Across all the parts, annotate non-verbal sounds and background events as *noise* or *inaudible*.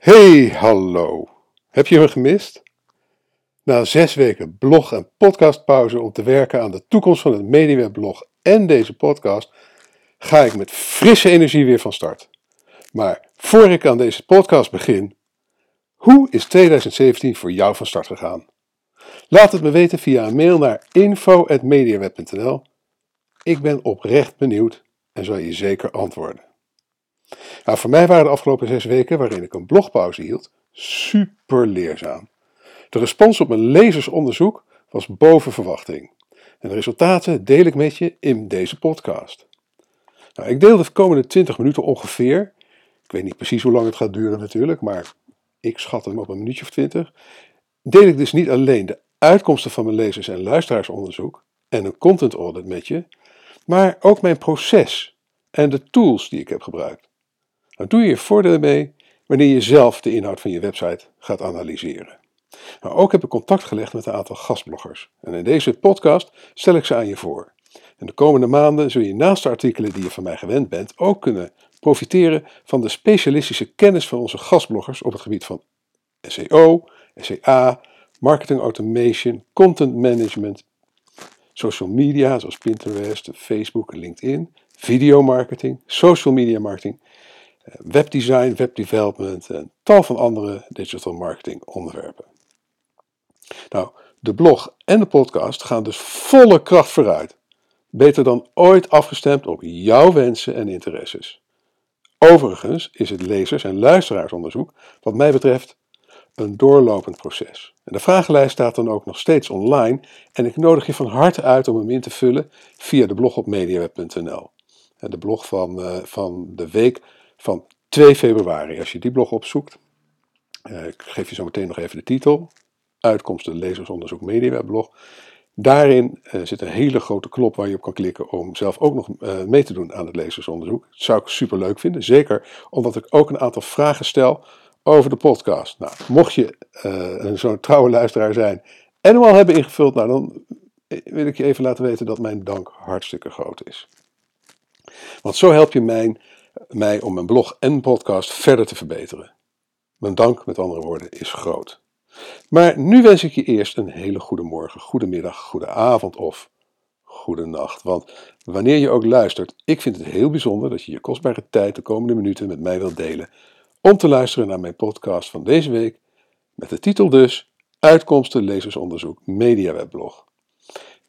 Hey, hallo. Heb je me gemist? Na zes weken blog- en podcastpauze om te werken aan de toekomst van het MediaWeb-blog en deze podcast, ga ik met frisse energie weer van start. Maar voor ik aan deze podcast begin, hoe is 2017 voor jou van start gegaan? Laat het me weten via een mail naar info.mediaweb.nl. Ik ben oprecht benieuwd en zal je zeker antwoorden. Nou, voor mij waren de afgelopen zes weken, waarin ik een blogpauze hield, super leerzaam. De respons op mijn lezersonderzoek was boven verwachting. En de resultaten deel ik met je in deze podcast. Nou, ik deel de komende 20 minuten ongeveer. Ik weet niet precies hoe lang het gaat duren natuurlijk, maar ik schat hem op een minuutje of 20. Deel ik dus niet alleen de uitkomsten van mijn lezers- en luisteraarsonderzoek en een content audit met je, maar ook mijn proces en de tools die ik heb gebruikt. Nou doe je je voordelen mee wanneer je zelf de inhoud van je website gaat analyseren. Nou, ook heb ik contact gelegd met een aantal gastbloggers. En in deze podcast stel ik ze aan je voor. En de komende maanden zul je naast de artikelen die je van mij gewend bent ook kunnen profiteren van de specialistische kennis van onze gastbloggers op het gebied van SEO, SEA, marketing automation, content management, social media zoals Pinterest, Facebook en LinkedIn, videomarketing, social media marketing webdesign, webdevelopment en tal van andere digital marketing onderwerpen. Nou, de blog en de podcast gaan dus volle kracht vooruit. Beter dan ooit afgestemd op jouw wensen en interesses. Overigens is het lezers- en luisteraarsonderzoek, wat mij betreft, een doorlopend proces. En de vragenlijst staat dan ook nog steeds online en ik nodig je van harte uit om hem in te vullen via de blog op mediaweb.nl. De blog van, uh, van de week van 2 februari. Als je die blog opzoekt, uh, ik geef je zo meteen nog even de titel. Uitkomsten lezersonderzoek MediaWeb-blog. Daarin uh, zit een hele grote knop waar je op kan klikken om zelf ook nog uh, mee te doen aan het lezersonderzoek. Dat zou ik super leuk vinden, zeker omdat ik ook een aantal vragen stel over de podcast. Nou, mocht je zo'n trouwe luisteraar zijn en hem al hebben ingevuld, nou, dan wil ik je even laten weten dat mijn dank hartstikke groot is. Want zo help je mijn mij om mijn blog en podcast verder te verbeteren. Mijn dank, met andere woorden, is groot. Maar nu wens ik je eerst een hele goede morgen, goede middag, goede avond of goede nacht. Want wanneer je ook luistert, ik vind het heel bijzonder dat je je kostbare tijd de komende minuten met mij wilt delen om te luisteren naar mijn podcast van deze week met de titel dus Uitkomsten lezersonderzoek MediaWebblog.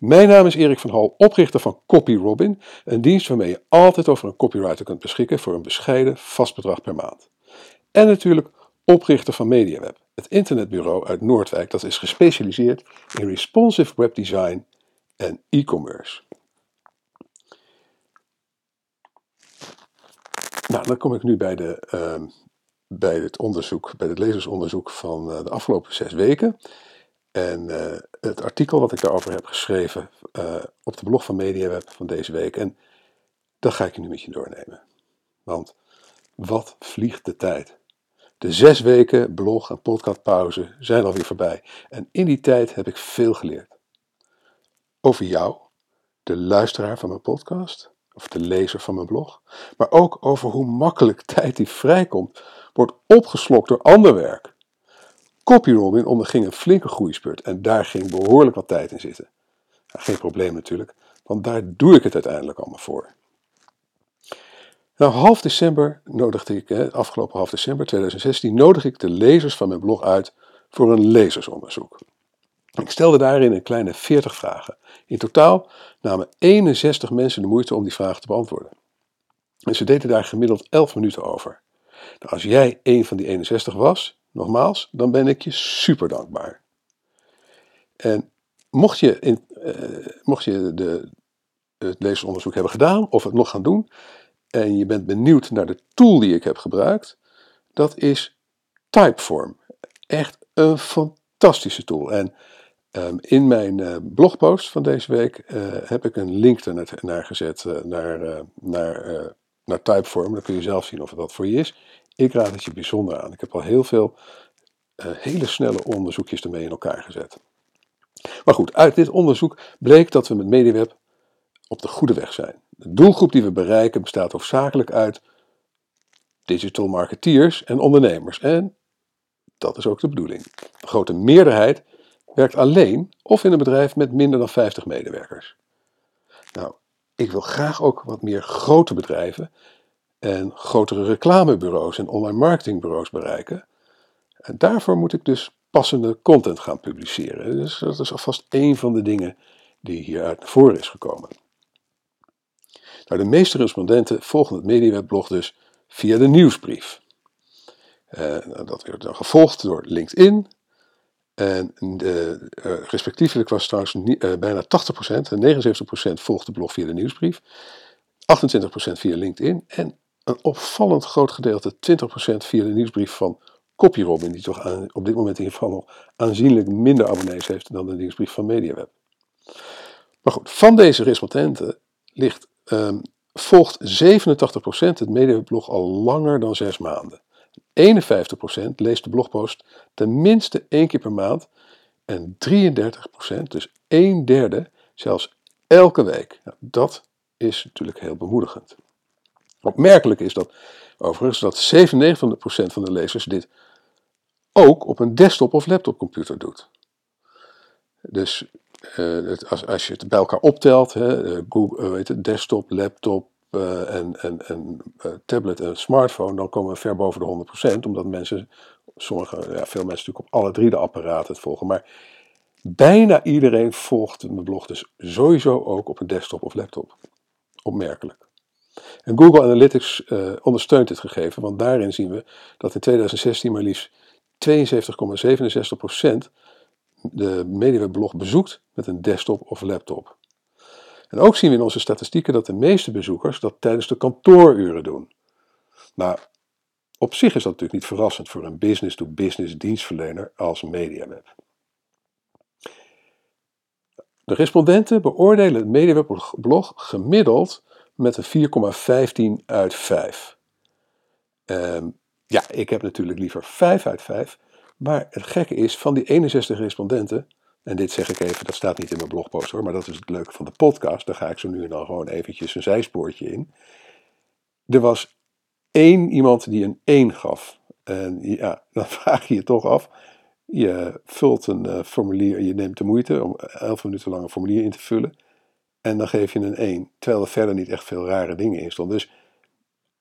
Mijn naam is Erik van Hal, oprichter van CopyRobin, een dienst waarmee je altijd over een copywriter kunt beschikken voor een bescheiden vast bedrag per maand. En natuurlijk oprichter van MediaWeb, het internetbureau uit Noordwijk dat is gespecialiseerd in responsive webdesign en e-commerce. Nou, dan kom ik nu bij, de, uh, bij het onderzoek, bij het lezersonderzoek van uh, de afgelopen zes weken. En uh, het artikel wat ik daarover heb geschreven uh, op de blog van MediaWeb van deze week. En dat ga ik nu met je doornemen. Want wat vliegt de tijd? De zes weken blog- en podcastpauze zijn alweer voorbij. En in die tijd heb ik veel geleerd. Over jou, de luisteraar van mijn podcast, of de lezer van mijn blog. Maar ook over hoe makkelijk *laughs* tijd die vrijkomt, wordt opgeslokt door ander werk. CopyRobin onderging een flinke groeispurt en daar ging behoorlijk wat tijd in zitten. Geen probleem natuurlijk, want daar doe ik het uiteindelijk allemaal voor. Nou, half december nodigde ik, afgelopen half december 2016, nodig ik de lezers van mijn blog uit voor een lezersonderzoek. Ik stelde daarin een kleine 40 vragen. In totaal namen 61 mensen de moeite om die vragen te beantwoorden. En ze deden daar gemiddeld 11 minuten over. Nou, als jij een van die 61 was, nogmaals, dan ben ik je super dankbaar. En mocht je, in, uh, mocht je de, het lezersonderzoek hebben gedaan of het nog gaan doen, en je bent benieuwd naar de tool die ik heb gebruikt, dat is Typeform. Echt een fantastische tool. En um, in mijn uh, blogpost van deze week uh, heb ik een link er naar gezet naar, naar, naar Typeform. Dan kun je zelf zien of het wat voor je is. Ik raad het je bijzonder aan. Ik heb al heel veel uh, hele snelle onderzoekjes ermee in elkaar gezet. Maar goed, uit dit onderzoek bleek dat we met MediaWeb op de goede weg zijn. De doelgroep die we bereiken bestaat hoofdzakelijk uit digital marketeers en ondernemers. En dat is ook de bedoeling. De grote meerderheid werkt alleen of in een bedrijf met minder dan 50 medewerkers. Nou, ik wil graag ook wat meer grote bedrijven en grotere reclamebureaus en online marketingbureaus bereiken. En daarvoor moet ik dus passende content gaan publiceren. Dus dat is alvast één van de dingen die hieruit naar voren is gekomen. Nou, de meeste respondenten volgen het MediaWebblog dus via de nieuwsbrief. Uh, dat werd dan gevolgd door LinkedIn. En de, uh, respectievelijk was trouwens uh, bijna 80% en 79% volgt de blog via de nieuwsbrief. 28% via LinkedIn en een opvallend groot gedeelte, 20% via de nieuwsbrief van CopyRobin, die toch aan, op dit moment in ieder geval nog aanzienlijk minder abonnees heeft dan de nieuwsbrief van MediaWeb. Maar goed, van deze respondenten ligt, um, volgt 87% het MediaWeb-blog al langer dan zes maanden. 51% leest de blogpost tenminste één keer per maand en 33%, dus een derde, zelfs elke week. Nou, dat is natuurlijk heel bemoedigend. Opmerkelijk is dat overigens dat 97% van de lezers dit ook op een desktop of laptopcomputer doet. Dus uh, als, als je het bij elkaar optelt, hè, eh, Google, weet het, desktop, laptop uh, en, en, en tablet en smartphone, dan komen we ver boven de 100%, omdat mensen, ja, veel mensen natuurlijk op alle drie de apparaten het volgen. Maar bijna iedereen volgt mijn blog dus sowieso ook op een desktop of laptop. Opmerkelijk. En Google Analytics uh, ondersteunt dit gegeven, want daarin zien we dat in 2016 maar liefst 72,67% de MediaWeb-blog bezoekt met een desktop of laptop. En ook zien we in onze statistieken dat de meeste bezoekers dat tijdens de kantooruren doen. Nou, op zich is dat natuurlijk niet verrassend voor een business-to-business dienstverlener als MediaWeb. De respondenten beoordelen het MediaWeb-blog gemiddeld met een 4,15 uit 5. Um, ja, ik heb natuurlijk liever 5 uit 5. Maar het gekke is, van die 61 respondenten, en dit zeg ik even, dat staat niet in mijn blogpost hoor, maar dat is het leuke van de podcast, daar ga ik zo nu en dan gewoon eventjes een zijspoortje in. Er was één iemand die een 1 gaf. En ja, *laughs* dan vraag je je toch af, je vult een uh, formulier, je neemt de moeite om 11 minuten lang een formulier in te vullen. En dan geef je een 1, terwijl er verder niet echt veel rare dingen in stonden. Dus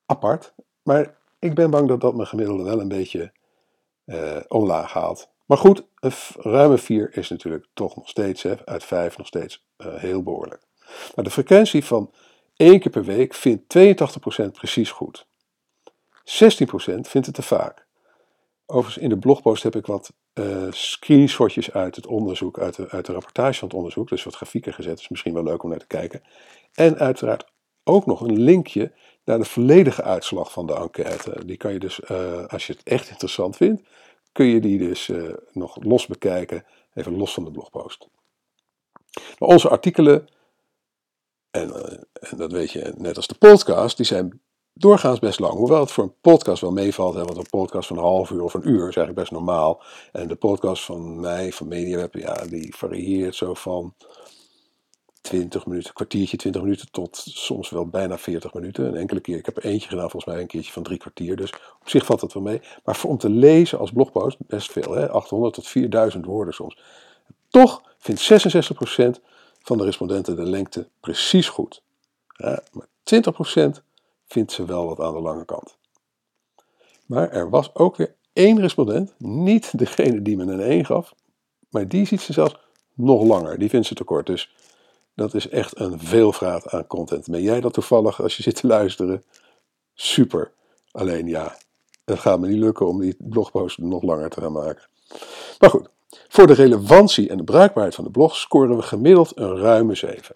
apart. Maar ik ben bang dat dat mijn gemiddelde wel een beetje uh, omlaag haalt. Maar goed, een ruime 4 is natuurlijk toch nog steeds, hè, uit 5 nog steeds uh, heel behoorlijk. Maar de frequentie van één keer per week vindt 82% precies goed. 16% vindt het te vaak. Overigens, in de blogpost heb ik wat uh, screenshotjes uit het onderzoek, uit de, uit de rapportage van het onderzoek, dus wat grafieken gezet, is misschien wel leuk om naar te kijken. En uiteraard ook nog een linkje naar de volledige uitslag van de enquête. Die kan je dus, uh, als je het echt interessant vindt, kun je die dus uh, nog los bekijken, even los van de blogpost. Onze artikelen, en, en, dat weet je net als de podcast, die zijn doorgaans best lang. Hoewel het voor een podcast wel meevalt, hè, want een podcast van een half uur of een uur is eigenlijk best normaal. En de podcast van mij, van MediaWeb, ja, die varieert zo van 20 minuten, kwartiertje, 20 minuten tot soms wel bijna 40 minuten. Een enkele keer, ik heb er eentje gedaan, volgens mij een keertje van drie kwartier. Dus op zich valt het wel mee. Maar voor, om te lezen als blogpost, best veel, hè? 800 tot 4000 woorden soms. Toch vindt 66% van de respondenten de lengte precies goed. Maar 20% vindt ze wel wat aan de lange kant. Maar er was ook weer één respondent, niet degene die me een 1 gaf, maar die ziet ze zelfs nog langer. Die vindt ze te kort. Dus dat is echt een veelvraat aan content. Ben jij dat toevallig als je zit te luisteren? Super. Alleen ja, het gaat me niet lukken om die blogpost nog langer te gaan maken. Maar goed, voor de relevantie en de bruikbaarheid van de blog scoren we gemiddeld een ruime 7.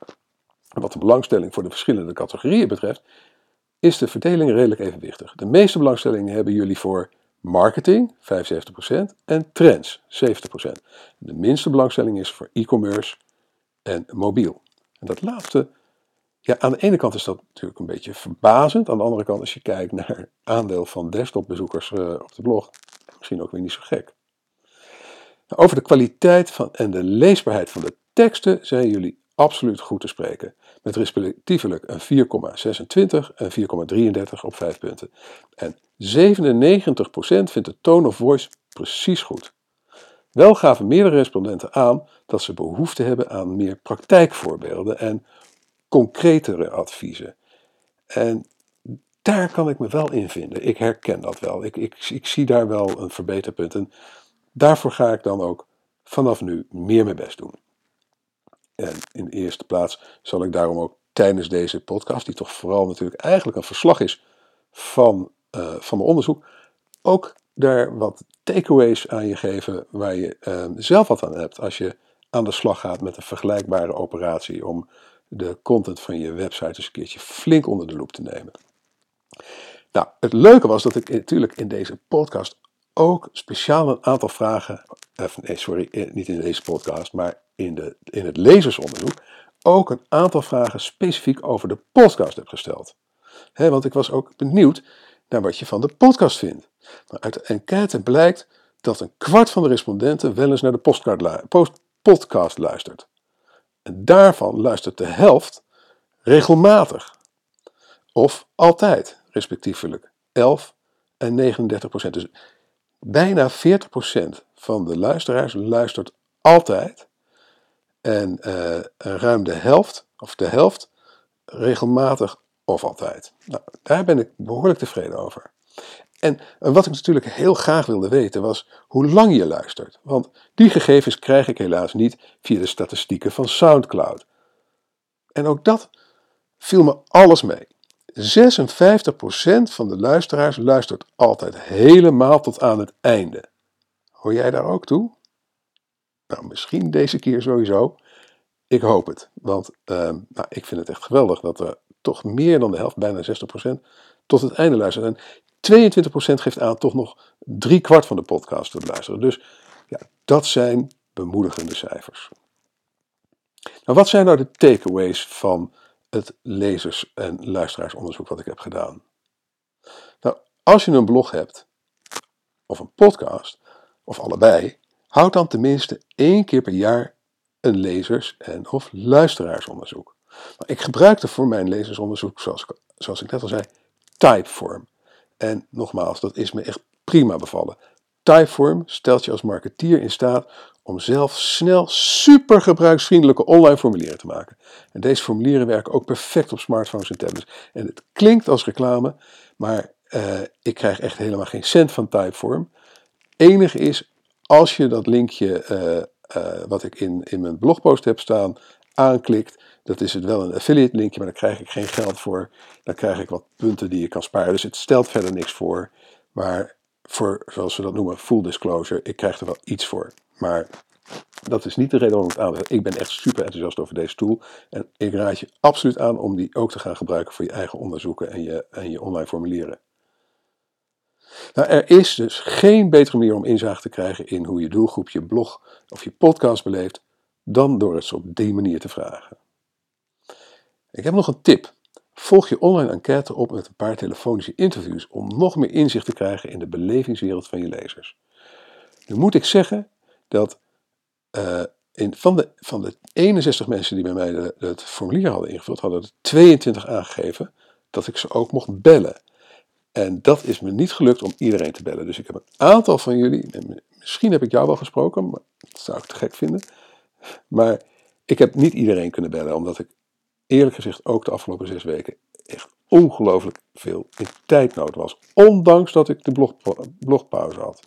Wat de belangstelling voor de verschillende categorieën betreft, is de verdeling redelijk evenwichtig. De meeste belangstellingen hebben jullie voor marketing, 75%, en trends, 70%. De minste belangstelling is voor e-commerce en mobiel. En dat laatste, ja, aan de ene kant is dat natuurlijk een beetje verbazend. Aan de andere kant, als je kijkt naar aandeel van desktopbezoekers uh, op de blog, misschien ook weer niet zo gek. Over de kwaliteit van en de leesbaarheid van de teksten zijn jullie absoluut goed te spreken. Met respectievelijk een 4,26 en 4,33 op 5 punten. En 97% vindt de tone of voice precies goed. Wel gaven meerdere respondenten aan dat ze behoefte hebben aan meer praktijkvoorbeelden en concretere adviezen. En daar kan ik me wel in vinden. Ik herken dat wel. Ik, ik, ik zie daar wel een verbeterpunt. En daarvoor ga ik dan ook vanaf nu meer mijn best doen. En in de eerste plaats zal ik daarom ook tijdens deze podcast, die toch vooral natuurlijk eigenlijk een verslag is van, uh, van mijn onderzoek, ook daar wat takeaways aan je geven waar je uh, zelf wat aan hebt als je aan de slag gaat met een vergelijkbare operatie om de content van je website eens een keertje flink onder de loep te nemen. Nou, het leuke was dat ik natuurlijk in deze podcast ook speciaal een aantal vragen, eh, nee sorry, eh, niet in deze podcast, maar in, de, in het lezersonderzoek, ook een aantal vragen specifiek over de podcast heb gesteld. want ik was ook benieuwd naar wat je van de podcast vindt. Maar uit de enquête blijkt dat een kwart van de respondenten wel eens naar de podcast luistert. En daarvan luistert de helft regelmatig. Of altijd, respectievelijk. 11 en 39 procent. Dus bijna 40 procent van de luisteraars luistert altijd. En uh, ruim de helft, of de helft, regelmatig of altijd. Nou, daar ben ik behoorlijk tevreden over. En wat ik natuurlijk heel graag wilde weten was hoe lang je luistert. Want die gegevens krijg ik helaas niet via de statistieken van SoundCloud. En ook dat viel me alles mee. 56% van de luisteraars luistert altijd helemaal tot aan het einde. Hoor jij daar ook toe? Nou, misschien deze keer sowieso. Ik hoop het, want ehm, nou, ik vind het echt geweldig dat er toch meer dan de helft, bijna 60%, tot het einde luistert. En 22% geeft aan toch nog drie kwart van de podcast te luisteren. Dus ja, dat zijn bemoedigende cijfers. Nou, wat zijn nou de takeaways van het lezers- en luisteraarsonderzoek wat ik heb gedaan? Nou, als je een blog hebt, of een podcast, of allebei, houd dan tenminste één keer per jaar een lezers- en of luisteraarsonderzoek. Maar ik gebruikte voor mijn lezersonderzoek, zoals ik, zoals ik net al zei, Typeform. En nogmaals, dat is me echt prima bevallen. Typeform stelt je als marketeer in staat om zelf snel super gebruiksvriendelijke online formulieren te maken. En deze formulieren werken ook perfect op smartphones en tablets. En het klinkt als reclame, maar uh, ik krijg echt helemaal geen cent van Typeform. Enige is, als je dat linkje uh, uh, wat ik in, in mijn blogpost heb staan aanklikt, dat is het wel een affiliate linkje, maar daar krijg ik geen geld voor. Dan krijg ik wat punten die je kan sparen. Dus het stelt verder niks voor. Maar voor, zoals we dat noemen, full disclosure, ik krijg er wel iets voor. Maar dat is niet de reden waarom ik het aanraad. Ik ben echt super enthousiast over deze tool. En ik raad je absoluut aan om die ook te gaan gebruiken voor je eigen onderzoeken en je, en je online formulieren. Nou, er is dus geen betere manier om inzage te krijgen in hoe je doelgroep je blog of je podcast beleeft dan door het op die manier te vragen. Ik heb nog een tip. Volg je online enquête op met een paar telefonische interviews om nog meer inzicht te krijgen in de belevingswereld van je lezers. Nu moet ik zeggen dat uh, in, van, de, van de 61 mensen die bij mij het formulier hadden ingevuld, hadden er 22 aangegeven dat ik ze ook mocht bellen. En dat is me niet gelukt om iedereen te bellen. Dus ik heb een aantal van jullie, misschien heb ik jou wel gesproken, maar dat zou ik te gek vinden. Maar ik heb niet iedereen kunnen bellen, omdat ik eerlijk gezegd ook de afgelopen zes weken echt ongelooflijk veel in tijdnood was. Ondanks dat ik de blog, blogpauze had.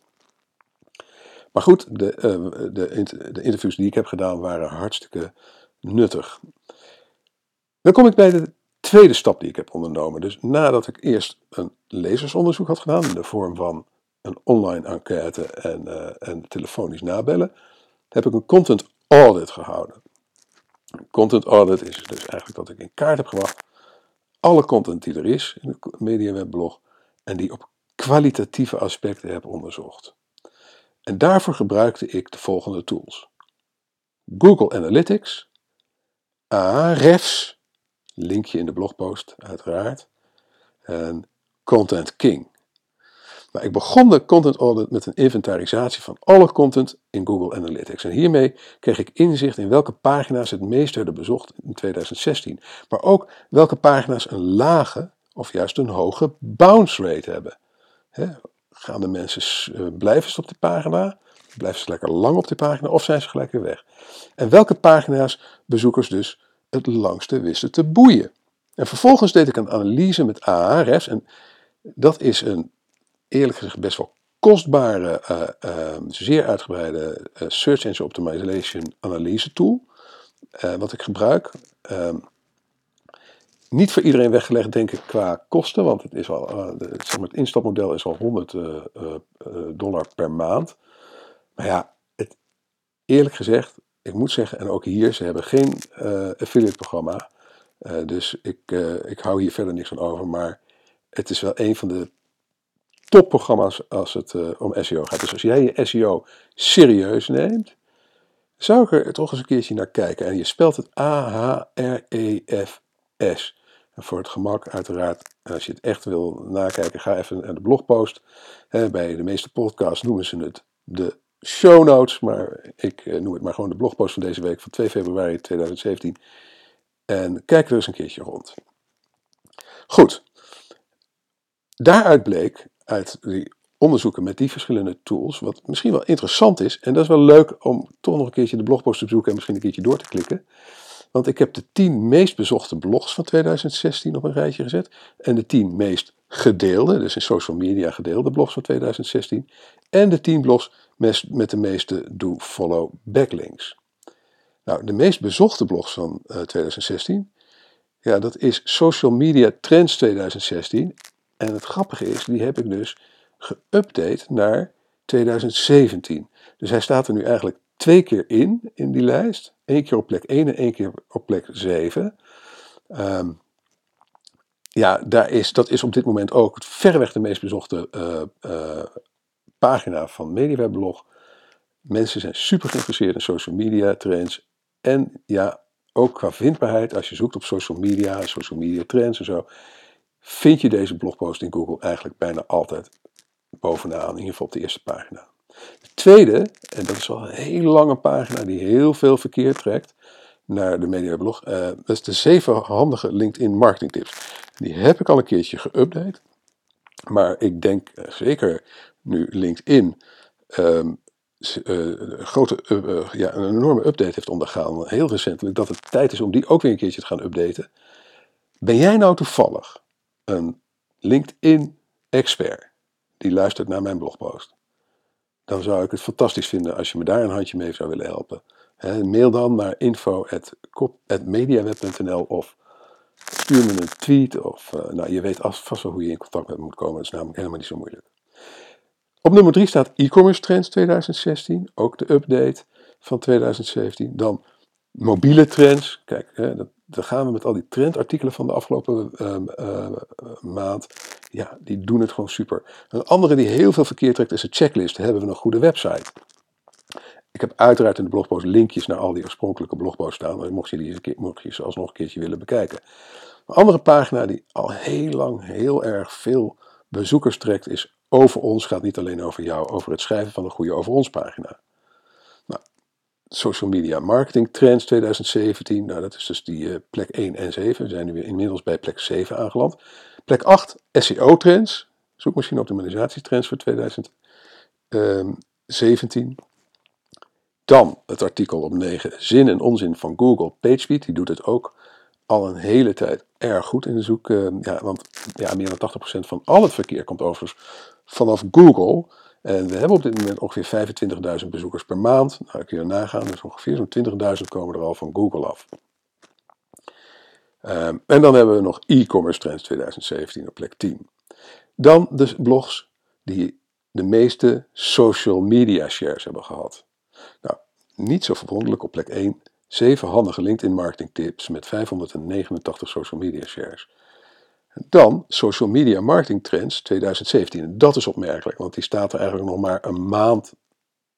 Maar goed, de, uh, de, de, interviews die ik heb gedaan waren hartstikke nuttig. Dan kom ik bij de tweede stap die ik heb ondernomen. Dus nadat ik eerst een lezersonderzoek had gedaan in de vorm van een online enquête en, uh, en telefonisch nabellen, heb ik een content audit gehouden. Content audit is dus eigenlijk dat ik in kaart heb gebracht alle content die er is in de MediaWeb en die op kwalitatieve aspecten heb onderzocht. En daarvoor gebruikte ik de volgende tools. Google Analytics, Ahrefs, linkje in de blogpost uiteraard, en Content King. Nou, ik begon de content audit met een inventarisatie van alle content in Google Analytics. En hiermee kreeg ik inzicht in welke pagina's het meest werden bezocht in 2016. Maar ook welke pagina's een lage of juist een hoge bounce rate hebben. gaan de mensen, uh, blijven ze op die pagina? Blijven ze lekker lang op die pagina of zijn ze gelijk weer weg? En welke pagina's bezoekers dus het langste wisten te boeien? En vervolgens deed ik een analyse met Ahrefs en dat is een eerlijk gezegd best wel kostbare, uh, uh, zeer uitgebreide uh, Search Engine Optimization analyse tool. wat ik gebruik. Ehm, niet voor iedereen weggelegd, denk ik, qua kosten. Want het, is al, zeg maar, het instapmodel is al 100 dollar per maand. Maar ja, het, eerlijk gezegd, ik moet zeggen, en ook hier, ze hebben geen affiliate programma. dus ik, ik hou hier verder niks van over. Maar het is wel een van de topprogramma's als het om SEO gaat. Dus als jij je SEO serieus neemt, zou ik er toch eens een keertje naar kijken. En je spelt het A-H-R-E-F-S. En voor het gemak, uiteraard, als je het echt wil nakijken, ga even naar de blogpost. bij de meeste podcasts noemen ze het de show notes, maar ik eh, noem het maar gewoon de blogpost van deze week van 2 februari 2017. En kijk er eens een keertje rond. Goed. Daaruit bleek uit die onderzoeken met die verschillende tools, wat misschien wel interessant is, en dat is wel leuk om toch nog een keertje de blogpost te bezoeken en misschien een keertje door te klikken. Want ik heb de 10 meest bezochte blogs van 2016 op een rijtje gezet. En de 10 meest gedeelde, dus in social media gedeelde blogs van 2016. En de 10 blogs met, de meeste do-follow backlinks. Nou, de meest bezochte blogs van 2016, ja, dat is Social Media Trends 2016. En het grappige is, die heb ik dus geüpdate naar 2017. Dus hij staat er nu eigenlijk twee keer in, in die lijst. Eén keer op plek 1 en één keer op plek 7. Um, ehm, ja, daar is, dat is op dit moment ook verreweg de meest bezochte uh, pagina van MediaWebblog. Mensen zijn super geïnteresseerd in social media trends. En ja, ook qua vindbaarheid, als je zoekt op social media, social media trends en zo, vind je deze blogpost in Google eigenlijk bijna altijd bovenaan, in ieder geval op de eerste pagina. De tweede, en dat is wel een hele lange pagina die heel veel verkeer trekt naar de mediablog, uh, dat is de zeven handige LinkedIn marketing tips. Die heb ik al een keertje geüpdate, maar ik denk uh, zeker nu LinkedIn um, grote, uh, ja, een enorme update heeft ondergaan, heel recentelijk, dat het tijd is om die ook weer een keertje te gaan updaten. Ben jij nou toevallig een LinkedIn-expert die luistert naar mijn blogpost, dan zou ik het fantastisch vinden als je me daar een handje mee zou willen helpen. mail dan naar info.mediaweb.nl of stuur me een tweet of nou, je weet vast wel hoe je in contact met me moet komen. Dat is namelijk helemaal niet zo moeilijk. Op nummer 3 staat e-commerce trends 2016, ook de update van 2017. Dan mobiele trends, kijk, hè, dat dan gaan we met al die trendartikelen van de afgelopen ehm, eh, maand. Ja, die doen het gewoon super. Een andere die heel veel verkeer trekt is de checklist. Hebben we een goede website? Ik heb uiteraard in de blogpost linkjes naar al die oorspronkelijke blogposts staan. Mocht je, die, mocht je ze alsnog een keertje willen bekijken. Een andere pagina die al heel lang heel erg veel bezoekers trekt is over ons. Gaat niet alleen over jou, over het schrijven van een goede over ons pagina social media marketing trends 2017. Nou, dat is dus die uh, plek 1 en 7. We zijn nu weer inmiddels bij plek 7 aangeland. Plek 8, SEO trends. Zoekmachine optimalisatietrends voor 2017. Dan het artikel op 9, zin en onzin van Google PageSpeed. Die doet het ook al een hele tijd erg goed in de zoek. Uh, ja, want ja, meer dan 80% van al het verkeer komt overigens vanaf Google. En we hebben op dit moment ongeveer 25.000 bezoekers per maand. Nou, kun je nagaan, dus ongeveer zo'n 20.000 komen er al van Google af. Um, en dan hebben we nog e-commerce trends 2017 op plek 10. Dan de blogs die de meeste social media shares hebben gehad. Nou, niet zo verwonderlijk op plek 1. 7 handige LinkedIn marketing tips met 589 social media shares. Dan Social Media Marketing Trends 2017. En dat is opmerkelijk, want die staat er eigenlijk nog maar een maand,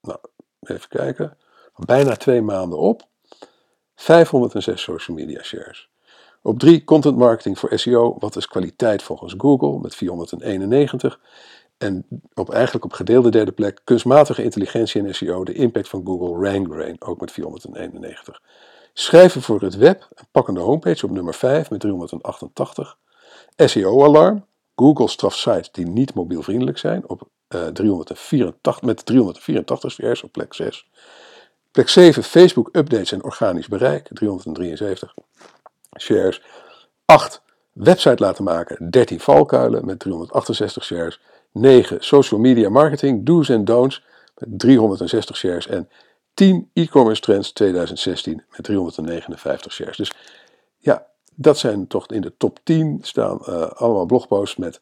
nou, even kijken, bijna twee maanden op. 506 social media shares. Op 3 content marketing voor SEO, wat is kwaliteit volgens Google met 491. En op, eigenlijk op gedeelde derde plek kunstmatige intelligentie en SEO, de impact van Google RankBrain, ook met 491. Schrijven voor het web, een pakkende homepage op nummer 5 met 388. SEO-alarm. Google straft sites die niet mobielvriendelijk zijn op uh, 384, met 384 shares op plek 6. Plek 7, Facebook updates en organisch bereik, 373 shares. 8, website laten maken, 13 valkuilen met 368 shares. 9, social media marketing, do's en don'ts met 360 shares. En 10, e-commerce trends 2016 met 359 shares. Dus ja, dat zijn toch in de top 10 staan uh, allemaal blogposts met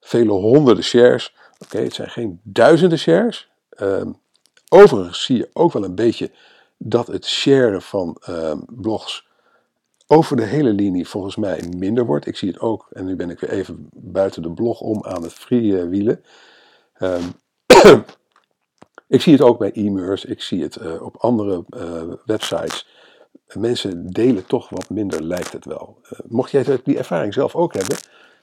vele honderden shares. Oké, het zijn geen duizenden shares. Um, overigens zie je ook wel een beetje dat het sharen van um, blogs over de hele linie volgens mij minder wordt. Ik zie het ook, en nu ben ik weer even buiten de blog om aan het freewielen. Um, *clears throat* ik zie het ook bij e-mers, ik zie het uh, op andere uh, websites. Mensen delen toch wat minder, lijkt het wel. Uh, mocht jij die ervaring zelf ook hebben,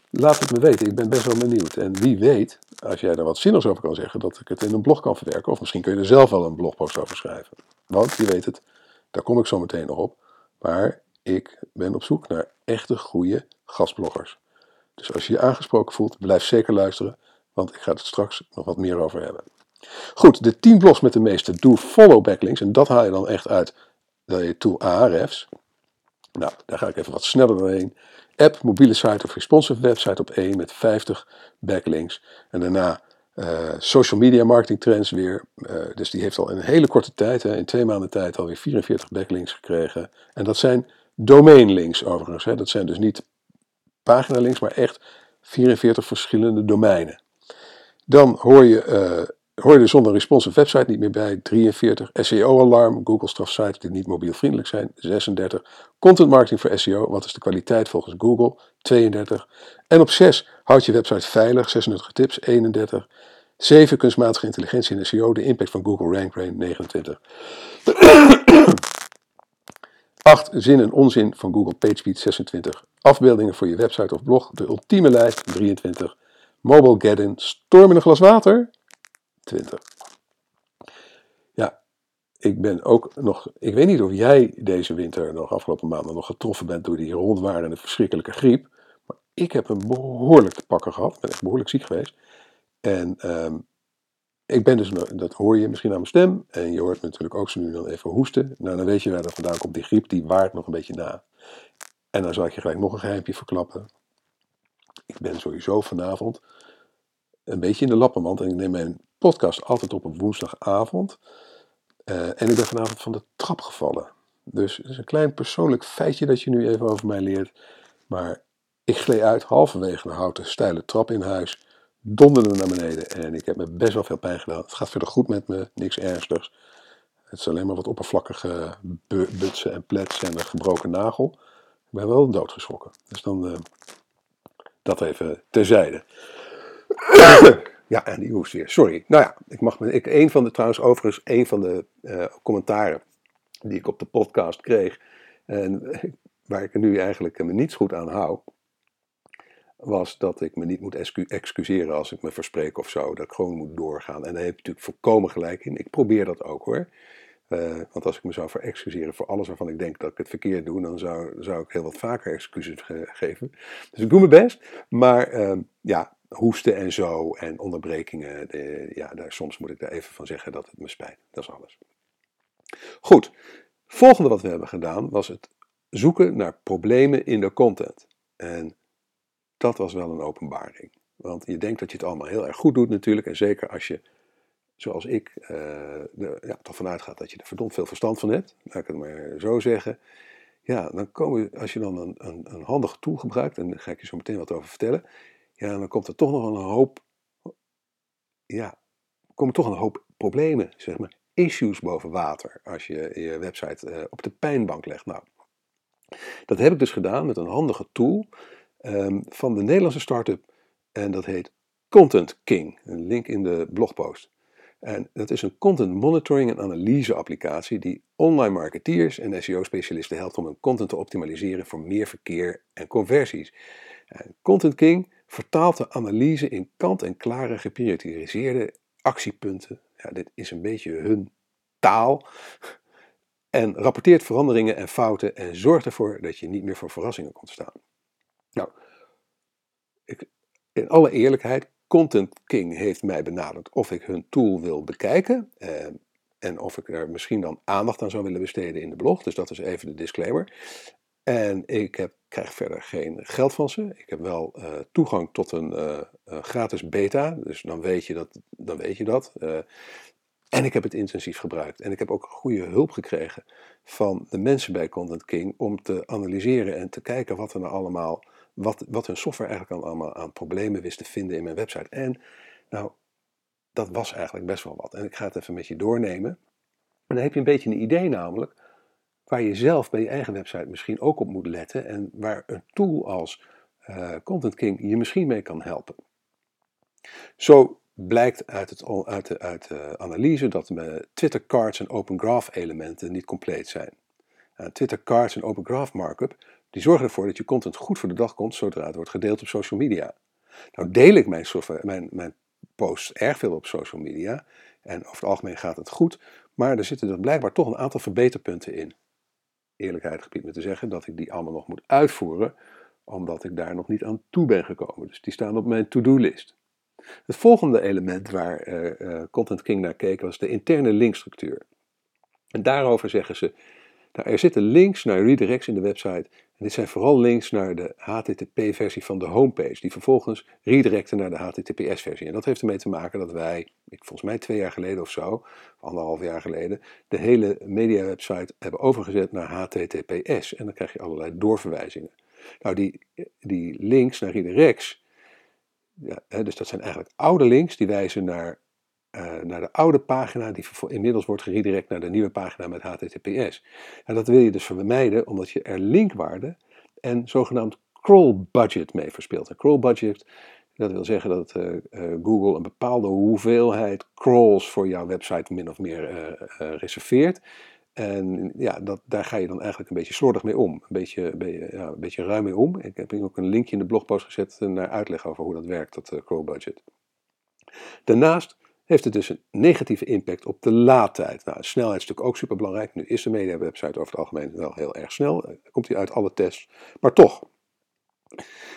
laat het me weten. Ik ben best wel benieuwd. En wie weet, als jij er wat zinnigs over kan zeggen, dat ik het in een blog kan verwerken. Of misschien kun je er zelf wel een blogpost over schrijven. Want, je weet het, daar kom ik zo meteen nog op. Maar ik ben op zoek naar echte goede gastbloggers. Dus als je je aangesproken voelt, blijf zeker luisteren, want ik ga het straks nog wat meer over hebben. Goed, de 10 blogs met de meeste do-follow backlinks, en dat haal je dan echt uit de tool Ahrefs. Nou, daar ga ik even wat sneller doorheen. App, mobiele site of responsive website op 1 met 50 backlinks. En daarna uh, social media marketing trends weer. Uh, dus die heeft al in een hele korte tijd, hè, in twee maanden tijd, alweer 44 backlinks gekregen. En dat zijn domainlinks overigens. Hè. Dat zijn dus niet paginalinks, maar echt 44 verschillende domeinen. Dan hoor je, uh, hoor je er zonder responsive website niet meer bij. 43. SEO-alarm, Google straft sites die niet mobielvriendelijk zijn. 36. Content marketing voor SEO, wat is de kwaliteit volgens Google? 32. En op 6 houd je website veilig, 36 tips, 31. 7. Kunstmatige intelligentie in SEO, de impact van Google Rank Brain, 29. 8. Zin en onzin van Google PageSpeed 26. Afbeeldingen voor je website of blog. De ultieme lijst 23. Mobile Get-in. Storm in een glas water 20. Ja, ik ben ook nog. Ik weet niet of jij deze winter nog afgelopen maanden nog getroffen bent door die rondwarende verschrikkelijke griep. Maar ik heb een behoorlijk te pakken gehad. Ben echt behoorlijk ziek geweest. En um, ik ben dus, dat hoor je misschien aan mijn stem. En je hoort natuurlijk ook zo nu dan even hoesten. Nou, dan weet je waar dat vandaan komt. Die griep, die waart nog een beetje na. En dan zal ik je gelijk nog een geheimpje verklappen. Ik ben sowieso vanavond een beetje in de lappenmand. En ik neem mijn podcast altijd op een woensdagavond. Uh, en ik ben vanavond van de trap gevallen. Dus het is een klein persoonlijk feitje dat je nu even over mij leert. Maar ik gleed uit halverwege een houten steile trap in huis donderde naar beneden en ik heb me best wel veel pijn gedaan. Het gaat verder goed met me, niks ernstigs. Het is alleen maar wat oppervlakkige butsen en plets en een gebroken nagel. Ik ben wel doodgeschrokken. Dus dan uh, dat even terzijde. ja, en die hoest weer. Sorry. Nou ja, ik mag me. Ik, een van de, trouwens, overigens, een van de uh, commentaren die ik op de podcast kreeg. En *laughs* waar ik er nu eigenlijk me niets goed aan hou was dat ik me niet moet excuseren als ik me verspreek of zo. Dat ik gewoon moet doorgaan. En daar heb je natuurlijk volkomen gelijk in. Ik probeer dat ook hoor. Uh, want als ik me zou verexcuseren voor alles waarvan ik denk dat ik het verkeerd doe, dan zou, zou ik heel wat vaker excuses ge geven. Dus ik doe mijn best. Maar uh, ja, hoesten en zo en onderbrekingen, de, ja, daar, soms moet ik daar even van zeggen dat het me spijt. Dat is alles. Goed, volgende wat we hebben gedaan was het zoeken naar problemen in de content. En dat was wel een openbaring. Want je denkt dat je het allemaal heel erg goed doet natuurlijk. En zeker als je, zoals ik, uh, ja, toch vanuit gaat dat je er verdomd veel verstand van hebt. Laat ik het maar zo zeggen. Ja, dan komen, als je dan een, een, handige tool gebruikt, en daar ga ik je zo meteen wat over vertellen. Ja, dan komt er toch nog een hoop, ja, komen toch een hoop problemen, zeg maar, issues boven water. Als je je website uh, op de pijnbank legt. Nou, dat heb ik dus gedaan met een handige tool um, van de Nederlandse start-up. En dat heet Content King. Een link in de blogpost. En dat is een content monitoring en analyse applicatie die online marketeers en SEO-specialisten helpt om hun content te optimaliseren voor meer verkeer en conversies. En content King vertaalt de analyse in kant-en-klare geprioritiseerde actiepunten. Ja, dit is een beetje hun taal. En rapporteert veranderingen en fouten en zorgt ervoor dat je niet meer voor verrassingen komt staan. Nou, ik, in alle eerlijkheid Content King heeft mij benaderd of ik hun tool wil bekijken. Eh, en of ik er misschien dan aandacht aan zou willen besteden in de blog. Dus dat is even de disclaimer. En ik heb, krijg verder geen geld van ze. Ik heb wel uh, toegang tot een uh, gratis beta. Dus dan weet je dat. Dan weet je dat. en ik heb het intensief gebruikt. En ik heb ook goede hulp gekregen van de mensen bij Content King om te analyseren en te kijken wat er nou allemaal wat, wat hun software eigenlijk allemaal aan problemen wist te vinden in mijn website. En nou, dat was eigenlijk best wel wat. En ik ga het even met je doornemen. En dan heb je een beetje een idee namelijk waar je zelf bij je eigen website misschien ook op moet letten en waar een tool als uh, Content King je misschien mee kan helpen. Zo blijkt uit, het, uit, de, uit de analyse dat de Twitter cards en Open Graph elementen niet compleet zijn. Uh, Twitter cards en Open Graph markup die zorgen ervoor dat je content goed voor de dag komt zodra het wordt gedeeld op social media. Nou deel ik mijn, mijn, mijn posts erg veel op social media en over het algemeen gaat het goed, maar er zitten er blijkbaar toch een aantal verbeterpunten in. Eerlijkheid gebied me te zeggen dat ik die allemaal nog moet uitvoeren, omdat ik daar nog niet aan toe ben gekomen. Dus die staan op mijn to-do-list. Het volgende element waar uh, Content King naar keek was de interne linkstructuur. En daarover zeggen ze nou, er zitten links naar redirects in de website. En dit zijn vooral links naar de HTTP-versie van de homepage, die vervolgens redirecten naar de HTTPS-versie. En dat heeft ermee te maken dat wij, volgens mij twee jaar geleden of zo, anderhalf jaar geleden, de hele media-website hebben overgezet naar HTTPS. En dan krijg je allerlei doorverwijzingen. Nou, die, die links naar redirects, ja, dus dat zijn eigenlijk oude links die wijzen naar uh, naar de oude pagina, die inmiddels wordt geredirect naar de nieuwe pagina met HTTPS. En dat wil je dus vermijden, omdat je er linkwaarde en zogenaamd crawl budget mee verspeelt. Een crawl budget, dat wil zeggen dat uh, uh, Google een bepaalde hoeveelheid crawls voor jouw website min of meer reserveert. En ja, dat, daar ga je dan eigenlijk een beetje slordig mee om. Een beetje, ja, een beetje ruim mee om. Ik heb ook een linkje in de blogpost gezet naar uitleg over hoe dat werkt, dat crawl budget. Daarnaast heeft het dus een negatieve impact op de laadtijd. Nou, snelheid is natuurlijk ook super belangrijk. Nu is de media-website over het algemeen wel heel erg snel. Eh, komt hij uit alle tests, maar toch.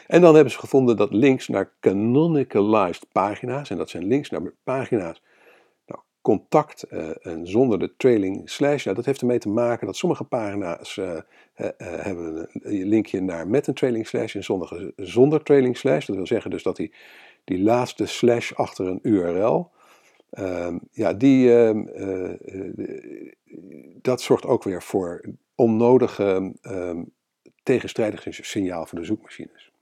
En dan hebben ze gevonden dat links naar canonicalized pagina's, en dat zijn links naar pagina's, nou, contact uh, en zonder de trailing slash, nou, dat heeft ermee te maken dat sommige pagina's uh, hebben een linkje naar met een trailing slash en sommige zonder trailing slash. Dat wil zeggen dus dat die, die laatste slash achter een URL, ja, die, ehm, eh, eh, dat zorgt ook weer voor onnodige um, tegenstrijdig signaal voor de zoekmachines.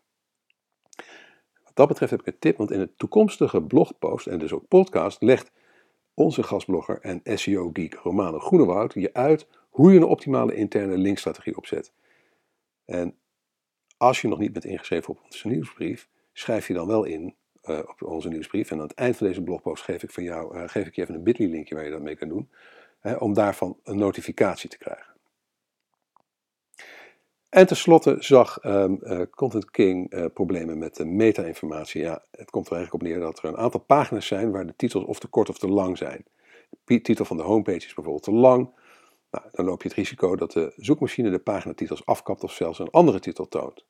Wat dat betreft heb ik een tip, want in het toekomstige blogpost en dus ook podcast legt onze gastblogger en SEO-geek Romano Groenewoud je uit hoe je een optimale interne linkstrategie opzet. En als je nog niet bent ingeschreven op onze nieuwsbrief, schrijf je dan wel in uh, op onze nieuwsbrief. En aan het eind van deze blogpost geef ik, van jou, uh, geef ik je even een bit.ly linkje waar je dat mee kan doen. Hè, om daarvan een notificatie te krijgen. En tenslotte zag um, uh, Content King problemen met de meta-informatie. Ja, het komt er eigenlijk op neer dat er een aantal pagina's zijn waar de titels of te kort of te lang zijn. De titel van de homepage is bijvoorbeeld te lang. Nou, dan loop je het risico dat de zoekmachine de paginatitels afkapt of zelfs een andere titel toont.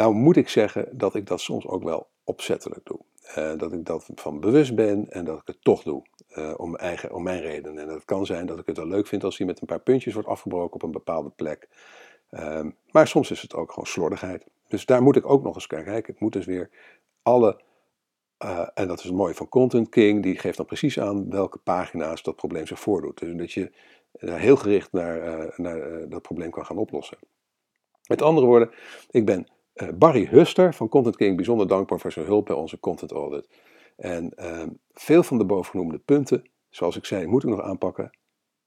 Nou moet ik zeggen dat ik dat soms ook wel opzettelijk doe. Uh, dat ik dat van bewust ben en dat ik het toch doe. Uh, om, eigen, om mijn redenen. En dat kan zijn dat ik het wel leuk vind als hij met een paar puntjes wordt afgebroken op een bepaalde plek. Uh, maar soms is het ook gewoon slordigheid. Dus daar moet ik ook nog eens kijken. Ik moet dus weer alle. Eh, en dat is het mooie van Content King. Die geeft dan precies aan welke pagina's dat probleem zich voordoet. Dus dat je heel gericht naar, naar dat probleem kan gaan oplossen. Met andere woorden, ik ben Barry Huster van Content King bijzonder dankbaar voor zijn hulp bij onze content audit. En uh, veel van de bovengenoemde punten, zoals ik zei, moet ik nog aanpakken.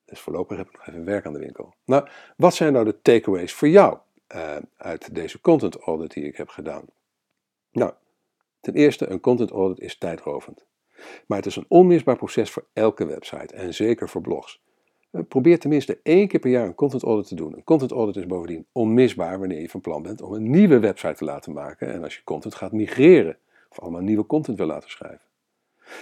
Dus voorlopig heb ik nog even werk aan de winkel. Nou, wat zijn nou de takeaways voor jou uh, uit deze content audit die ik heb gedaan? Nou, ten eerste, een content audit is tijdrovend. Maar het is een onmisbaar proces voor elke website en zeker voor blogs. Eh, probeer tenminste één keer per jaar een content audit te doen. Een content audit is bovendien onmisbaar wanneer je van plan bent om een nieuwe website te laten maken en als je content gaat migreren of allemaal nieuwe content wil laten schrijven.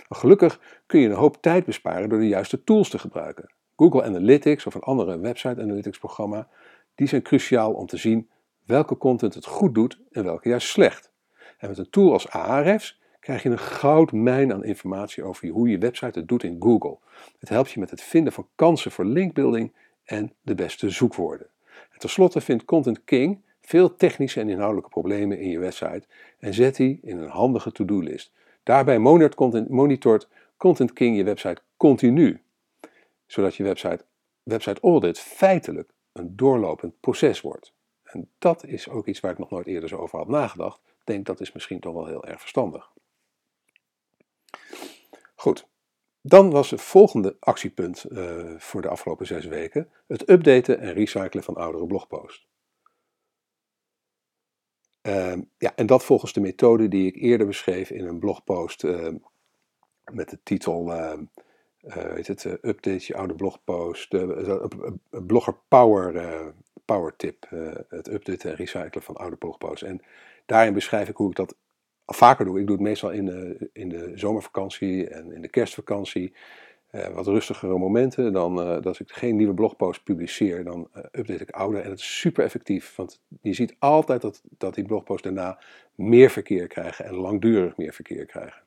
gelukkig kun je een hoop tijd besparen door de juiste tools te gebruiken. Google Analytics of een andere website analytics programma, die zijn cruciaal om te zien welke content het goed doet en welke juist slecht. En met een tool als Ahrefs krijg je een goudmijn aan informatie over hoe je website het doet in Google. Het helpt je met het vinden van kansen voor linkbuilding en de beste zoekwoorden. En tenslotte vindt Content King veel technische en inhoudelijke problemen in je website en zet die in een handige to-do-list. Daarbij monitort Content, King je website continu, zodat je website, website audit feitelijk een doorlopend proces wordt. En dat is ook iets waar ik nog nooit eerder zo over had nagedacht. Ik denk dat is misschien toch wel heel erg verstandig. Goed, dan was het volgende actiepunt uh, voor de afgelopen zes weken het updaten en recyclen van oudere blogposts. Uh, ja, en dat volgens de methode die ik eerder beschreef in een blogpost uh, met de titel ehm, uh, weet het, uh, update je oude blogpost, blogger power, power tip, het updaten en recyclen van oude blogposts. En daarin beschrijf ik hoe ik dat vaker doe. Ik doe het meestal in de, in de zomervakantie en in de kerstvakantie. wat rustigere momenten, dan als ik geen nieuwe blogpost publiceer, dan update ik oude. En het is super effectief, want je ziet altijd dat, dat die blogposts daarna meer verkeer krijgen en langdurig meer verkeer krijgen.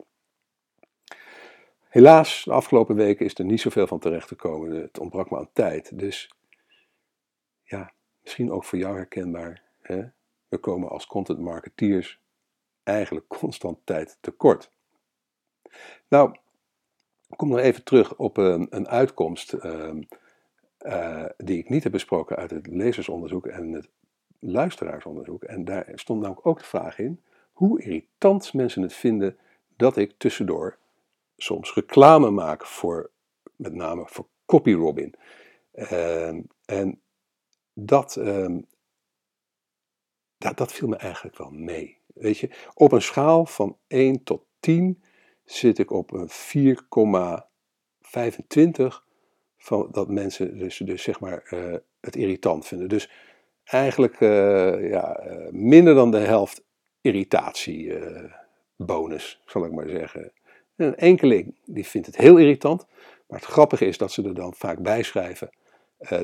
Helaas, de afgelopen weken is er niet zoveel van terecht gekomen. Het ontbrak me aan tijd. Dus ja, misschien ook voor jou herkenbaar. Hè? We komen als content marketeers eigenlijk constant tijd tekort. Nou, ik kom nog even terug op een, een uitkomst ehm, eh, die ik niet heb besproken uit het lezersonderzoek en het luisteraarsonderzoek. En daar stond namelijk ook de vraag in hoe irritant mensen het vinden dat ik tussendoor soms reclame maken voor, met name voor CopyRobin. Uh, en dat, uh, dat, dat viel me eigenlijk wel mee. Weet je, op een schaal van 1 tot 10 zit ik op een 4,25 van dat mensen dus, dus zeg maar uh, het irritant vinden. Dus eigenlijk uh, ja, uh, minder dan de helft irritatiebonus, zal ik maar zeggen. En een enkeling die vindt het heel irritant, maar het grappige is dat ze er dan vaak bij schrijven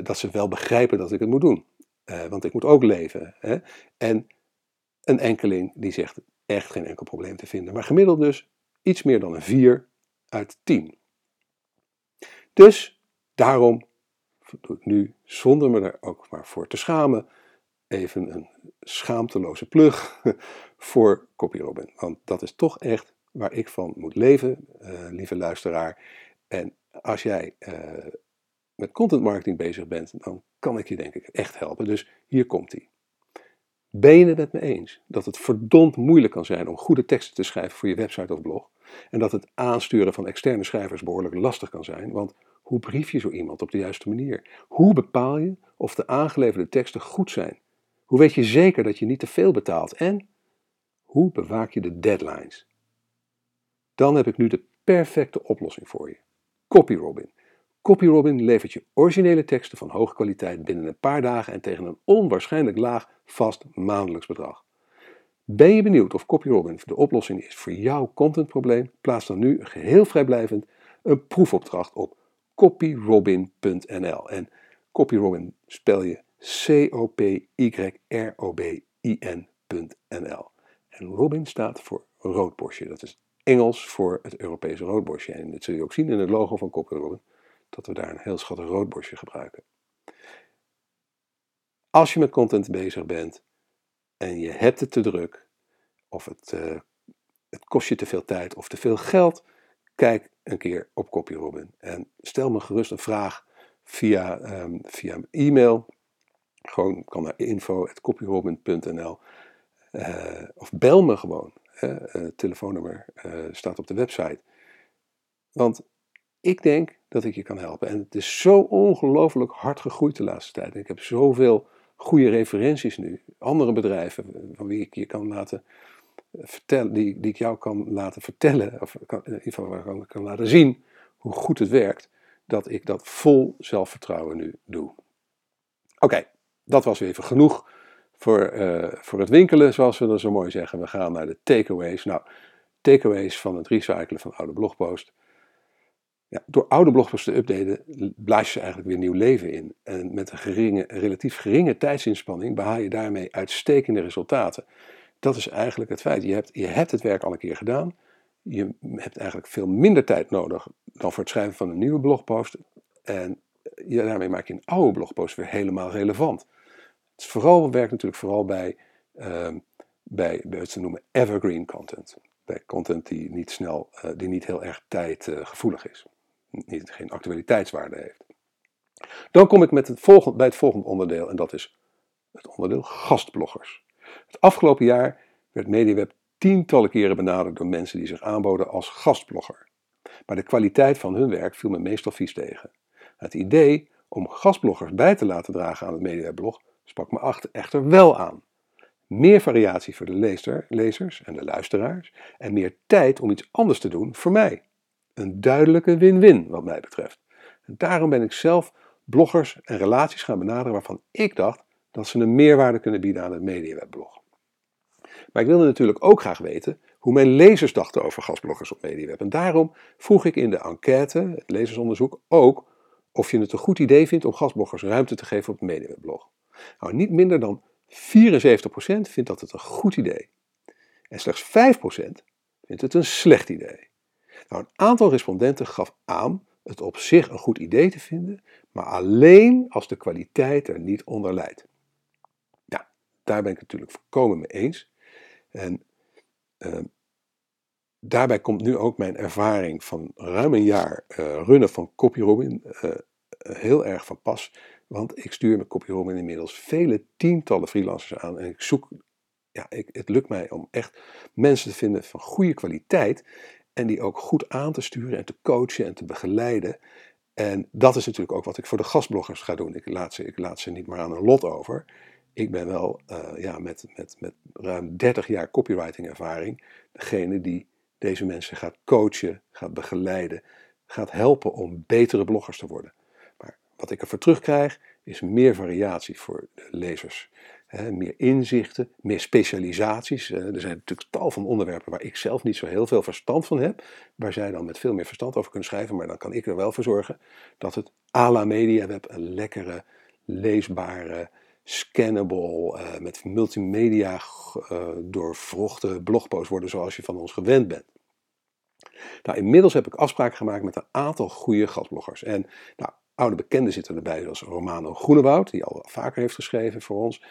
dat ze wel begrijpen dat ik het moet doen. Want ik moet ook leven. Hè? En een enkeling die zegt echt geen enkel probleem te vinden. Maar gemiddeld dus iets meer dan een 4 uit 10. Dus daarom doe ik nu, zonder me daar ook maar voor te schamen, even een schaamteloze plug *laughs* voor CopyRobin. Want dat is toch echt waar ik van moet leven, uh, lieve luisteraar. En als jij uh, met content marketing bezig bent, dan kan ik je denk ik echt helpen. Dus hier komt hij. Ben je het met me eens dat het verdomd moeilijk kan zijn om goede teksten te schrijven voor je website of blog? En dat het aansturen van externe schrijvers behoorlijk lastig kan zijn? Want hoe brief je zo iemand op de juiste manier? Hoe bepaal je of de aangeleverde teksten goed zijn? Hoe weet je zeker dat je niet te veel betaalt? En hoe bewaak je de deadlines? Dan heb ik nu de perfecte oplossing voor je. CopyRobin. CopyRobin levert je originele teksten van hoge kwaliteit binnen een paar dagen en tegen een onwaarschijnlijk laag vast maandelijks bedrag. Ben je benieuwd of CopyRobin de oplossing is voor jouw contentprobleem? Plaats dan nu geheel vrijblijvend een proefopdracht op copyrobin.nl. En CopyRobin spel je C-O-P-Y-R-O-B-I-N.nl. En Robin staat voor roodborstje. Dat is Engels voor het Europese roodborstje. En dat zul je ook zien in het logo van Kopperobben, dat we daar een heel schattig roodborstje gebruiken. Als je met content bezig bent en je hebt het te druk, of het, uh, het kost je te veel tijd of te veel geld, kijk een keer op CopyRobin. En stel me gerust een vraag via, um, via e-mail. Gewoon kan naar info.copyrobin.nl uh, of bel me gewoon. Uh, telefoonnummer uh, staat op de website. Want ik denk dat ik je kan helpen. En het is zo ongelooflijk hard gegroeid de laatste tijd. En ik heb zoveel goede referenties nu. Andere bedrijven van wie ik je kan laten vertellen, die, die ik jou kan laten vertellen, of kan, in ieder geval kan, kan laten zien hoe goed het werkt, dat ik dat vol zelfvertrouwen nu doe. Oké, dat was weer even genoeg voor, voor het winkelen, zoals we dat zo mooi zeggen. We gaan naar de takeaways. Nou, takeaways van het recyclen van oude blogposts. Ja, door oude blogposts te updaten, blaas je eigenlijk weer nieuw leven in. En met een geringe, relatief geringe tijdsinspanning behaal je daarmee uitstekende resultaten. Dat is eigenlijk het feit. Je hebt, je hebt het werk al een keer gedaan. je hebt eigenlijk veel minder tijd nodig dan voor het schrijven van een nieuwe blogpost. En ja, daarmee maak je een oude blogpost weer helemaal relevant. Het vooral, werkt natuurlijk vooral bij, uh, bij, bij wat ze noemen evergreen content. Bij content die niet snel, uh, die niet heel erg tijdgevoelig uh, is. Niet, geen actualiteitswaarde heeft. Dan kom ik met het volgende, bij het volgende onderdeel en dat is het onderdeel gastbloggers. Het afgelopen jaar werd MediaWeb tientallen keren benaderd door mensen die zich aanboden als gastblogger. Maar de kwaliteit van hun werk viel me meestal vies tegen. Het idee om gastbloggers bij te laten dragen aan het MediaWeb-blog sprak me echter wel aan. Meer variatie voor de lezer, lezers en de luisteraars en meer tijd om iets anders te doen voor mij. Een duidelijke win-win wat mij betreft. En daarom ben ik zelf bloggers en relaties gaan benaderen waarvan ik dacht dat ze een meerwaarde kunnen bieden aan het MediaWeb-blog. Maar ik wilde natuurlijk ook graag weten hoe mijn lezers dachten over gastbloggers op MediaWeb. En daarom vroeg ik in de enquête, het lezersonderzoek, ook of je het een goed idee vindt om gastbloggers ruimte te geven op het MediaWeb-blog. Nou, niet minder dan 74% vindt dat het een goed idee. En slechts 5% vindt het een slecht idee. Nou, een aantal respondenten gaf aan het op zich een goed idee te vinden, maar alleen als de kwaliteit er niet onder leidt. Ja, daar ben ik natuurlijk volkomen mee eens. En uh, daarbij komt nu ook mijn ervaring van ruim een jaar uh, runnen van CopyRobin uh, heel erg van pas. Want ik stuur met CopyRobin inmiddels vele tientallen freelancers aan. En ik zoek, ja, ik, het lukt mij om echt mensen te vinden van goede kwaliteit. En die ook goed aan te sturen en te coachen en te begeleiden. En dat is natuurlijk ook wat ik voor de gastbloggers ga doen. Ik laat ze, ik laat ze niet maar aan een lot over ik ben wel uh, ja, met, met, met ruim 30 jaar copywriting ervaring degene die deze mensen gaat coachen, gaat begeleiden, gaat helpen om betere bloggers te worden. Maar wat ik ervoor terugkrijg is meer variatie voor de lezers. Meer inzichten, meer specialisaties. er zijn natuurlijk tal van onderwerpen waar ik zelf niet zo heel veel verstand van heb, waar zij dan met veel meer verstand over kunnen schrijven, maar dan kan ik er wel voor zorgen dat het à la MediaWeb een lekkere, leesbare, scannable, uh, met multimedia uh, doorvrochte blogposts worden zoals je van ons gewend bent. Nou, inmiddels heb ik afspraken gemaakt met een aantal goede gastbloggers. En nou, oude bekenden zitten erbij, zoals Romano Groenewoud, die al vaker heeft geschreven voor ons.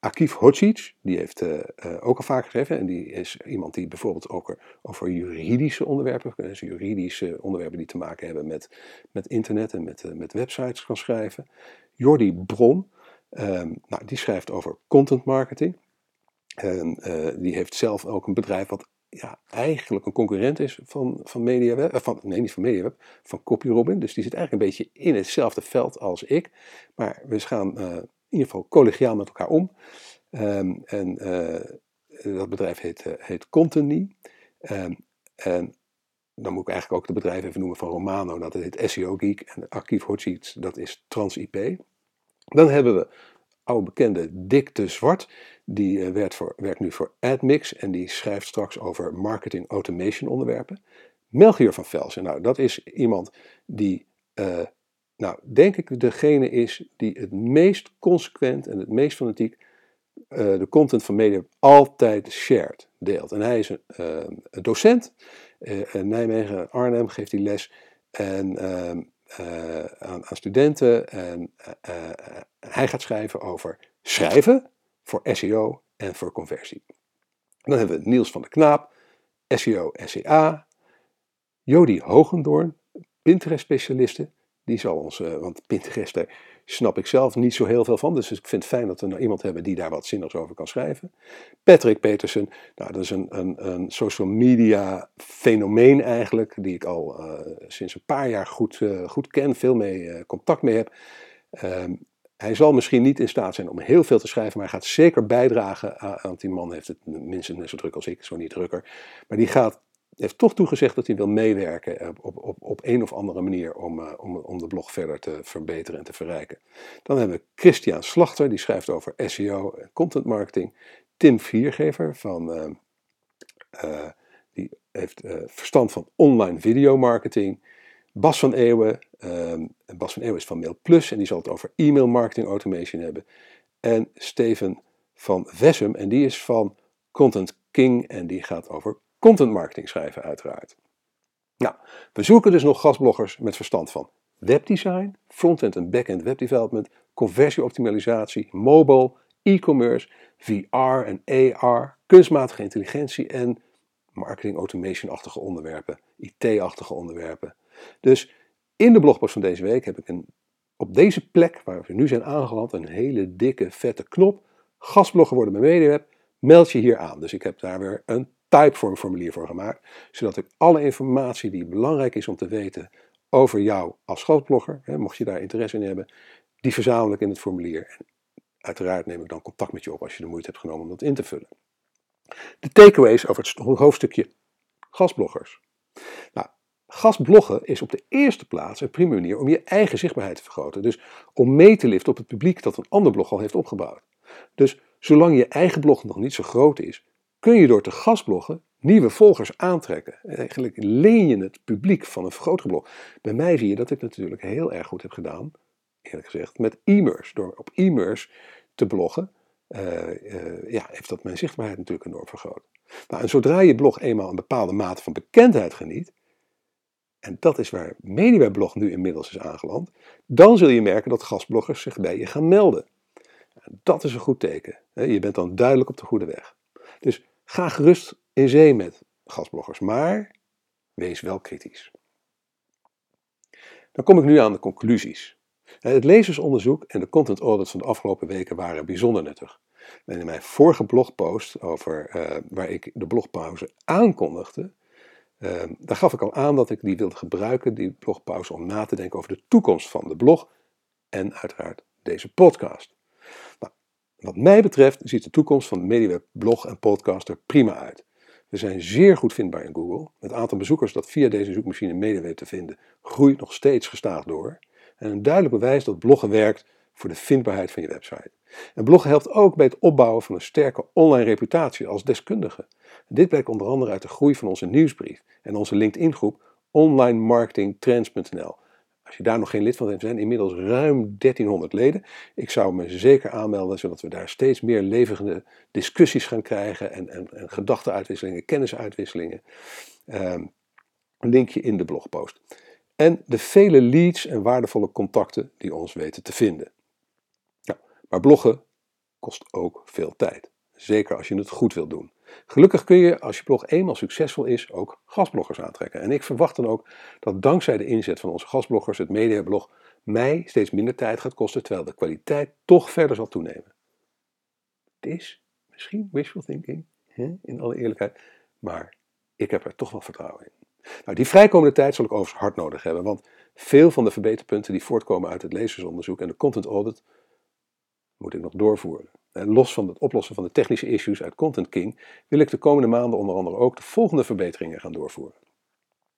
Akif Hodzic, die heeft uh, ook al vaker geschreven. En die is iemand die bijvoorbeeld ook over juridische onderwerpen, dus juridische onderwerpen die te maken hebben met, met internet en met, met websites kan schrijven. Jordi Bron, Um, nou, die schrijft over content marketing. En die heeft zelf ook een bedrijf wat ja, eigenlijk een concurrent is van, van MediaWeb. Van, nee, niet van MediaWeb, van CopyRobin. Dus die zit eigenlijk een beetje in hetzelfde veld als ik. Maar we gaan ieder geval collegiaal met elkaar om. Um, en dat bedrijf heet, heet Conteny. Um, en dan moet ik eigenlijk ook het bedrijf even noemen van Romano. Dat heet SEO Geek. En Archief Hotsheets, dat is TransIP. Dan hebben we oude bekende Dick de Zwart. Die uh, werkt, voor, werkt nu voor AdMix en die schrijft straks over marketing automation onderwerpen. Melchior van Velsen, nou dat is iemand die, uh, nou denk ik degene is die het meest consequent en het meest fanatiek uh, de content van media altijd shared, deelt. En hij is een, een docent in Nijmegen, Arnhem geeft hij les en ehm, aan, aan, studenten. En hij gaat schrijven over schrijven voor SEO en voor conversie. Dan hebben we Niels van der Knaap, SEO, SEA. Jody Hogendoorn, Pinterest-specialiste. Die zal ons, want Pinterest, daar snap ik zelf niet zo heel veel van. Dus ik vind het fijn dat we nou iemand hebben die daar wat zinnigs over kan schrijven. Patrick Petersen, nou, dat is een, een, een social media fenomeen eigenlijk, die ik al uh, sinds een paar jaar goed, uh, goed ken, veel mee contact mee heb. Um, hij zal misschien niet in staat zijn om heel veel te schrijven, maar hij gaat zeker bijdragen aan, aan die man heeft het minstens net zo druk als ik, zo niet drukker. Maar die gaat heeft toch toegezegd dat hij wil meewerken op, op, op een of andere manier om, uh, om, om de blog verder te verbeteren en te verrijken. Dan hebben we Christian Slachter, die schrijft over SEO en content marketing. Tim Viergever, van, uh, die heeft verstand van online video marketing. Bas van Eeuwen, ehm, Bas van Eeuwen is van MailPlus en die zal het over e-mail marketing automation hebben. En Steven van Vessum, en die is van Content King en die gaat over content marketing schrijven uiteraard. Nou, we zoeken dus nog gastbloggers met verstand van webdesign, frontend en backend webdevelopment, conversieoptimalisatie, mobile, e-commerce, VR en AR, kunstmatige intelligentie en marketing automation-achtige onderwerpen, IT-achtige onderwerpen. Dus in de blogpost van deze week heb ik een, op deze plek waar we nu zijn aangeland een hele dikke vette knop. Gastblogger worden bij MediaWeb. Meld je hier aan. Dus ik heb daar weer een typeform formulier voor gemaakt. Zodat ik alle informatie die belangrijk is om te weten over jou als gastblogger, hè, mocht je daar interesse in hebben, die verzamel ik in het formulier. En uiteraard neem ik dan contact met je op als je de moeite hebt genomen om dat in te vullen. De takeaways over het hoofdstukje gastbloggers. Nou, gastbloggen is op de eerste plaats een prima manier om je eigen zichtbaarheid te vergroten. Dus om mee te liften op het publiek dat een ander blog al heeft opgebouwd. Dus zolang je eigen blog nog niet zo groot is, kun je door te gastbloggen nieuwe volgers aantrekken. Eigenlijk leen je het publiek van een grotere blog. Bij mij zie je dat ik natuurlijk heel erg goed heb gedaan, eerlijk gezegd, met e-mers. Door op e-mers te bloggen, uh, uh, ja, heeft dat mijn zichtbaarheid natuurlijk enorm vergroot. Nou, en zodra je blog eenmaal een bepaalde mate van bekendheid geniet, en dat is waar MediaWebblog nu inmiddels is aangeland, dan zul je merken dat gastbloggers zich bij je gaan melden. En dat is een goed teken. Je bent dan duidelijk op de goede weg. Dus ga gerust in zee met gastbloggers, maar wees wel kritisch. Dan kom ik nu aan de conclusies. Het lezersonderzoek en de content audits van de afgelopen weken waren bijzonder nuttig. En in mijn vorige blogpost over uh, waar ik de blogpauze aankondigde, uh, daar gaf ik al aan dat ik die wilde gebruiken, die blogpauze, om na te denken over de toekomst van de blog en uiteraard deze podcast. Wat mij betreft ziet de toekomst van de MediaWeb blog en podcast er prima uit. We zijn zeer goed vindbaar in Google. Het aantal bezoekers dat via deze zoekmachine MediaWeb te vinden groeit nog steeds gestaag door. En een duidelijk bewijs dat bloggen werkt voor de vindbaarheid van je website. En bloggen helpt ook bij het opbouwen van een sterke online reputatie als deskundige. dit blijkt onder andere uit de groei van onze nieuwsbrief en onze LinkedIn-groep onlinemarketingtrends.nl. Als je daar nog geen lid van bent, zijn inmiddels ruim 1300 leden. Ik zou me zeker aanmelden, zodat we daar steeds meer levende discussies gaan krijgen en, en, en gedachtenuitwisselingen, kennisuitwisselingen. Um, linkje in de blogpost. En de vele leads en waardevolle contacten die ons weten te vinden. Nou, maar bloggen kost ook veel tijd. Zeker als je het goed wilt doen. Gelukkig kun je, als je blog eenmaal succesvol is, ook gastbloggers aantrekken. En ik verwacht dan ook dat dankzij de inzet van onze gastbloggers het mediablog mij steeds minder tijd gaat kosten, terwijl de kwaliteit toch verder zal toenemen. Het is misschien wishful thinking, hè, in alle eerlijkheid, maar ik heb er toch wel vertrouwen in. Nou, die vrijkomende tijd zal ik overigens hard nodig hebben, want veel van de verbeterpunten die voortkomen uit het lezersonderzoek en de content audit moet ik nog doorvoeren. En los van het oplossen van de technische issues uit Content King wil ik de komende maanden onder andere ook de volgende verbeteringen gaan doorvoeren.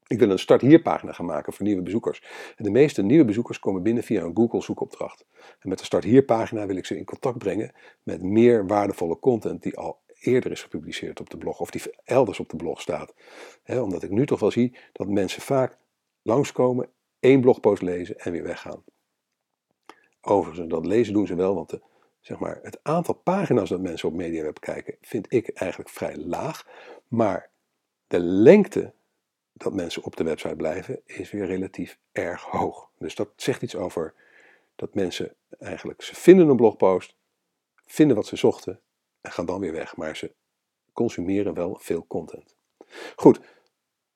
Ik wil een start hier pagina gaan maken voor nieuwe bezoekers. En de meeste nieuwe bezoekers komen binnen via een Google zoekopdracht. En met de start hier pagina wil ik ze in contact brengen met meer waardevolle content die al eerder is gepubliceerd op de blog of die elders op de blog staat. omdat ik nu toch wel zie dat mensen vaak langskomen, één blogpost lezen en weer weggaan. Overigens, dat lezen doen ze wel, want de, zeg maar, het aantal pagina's dat mensen op MediaWeb kijken, vind ik eigenlijk vrij laag. Maar de lengte dat mensen op de website blijven, is weer relatief erg hoog. Dus dat zegt iets over dat mensen eigenlijk, ze vinden een blogpost, vinden wat ze zochten en gaan dan weer weg. Maar ze consumeren wel veel content. Goed,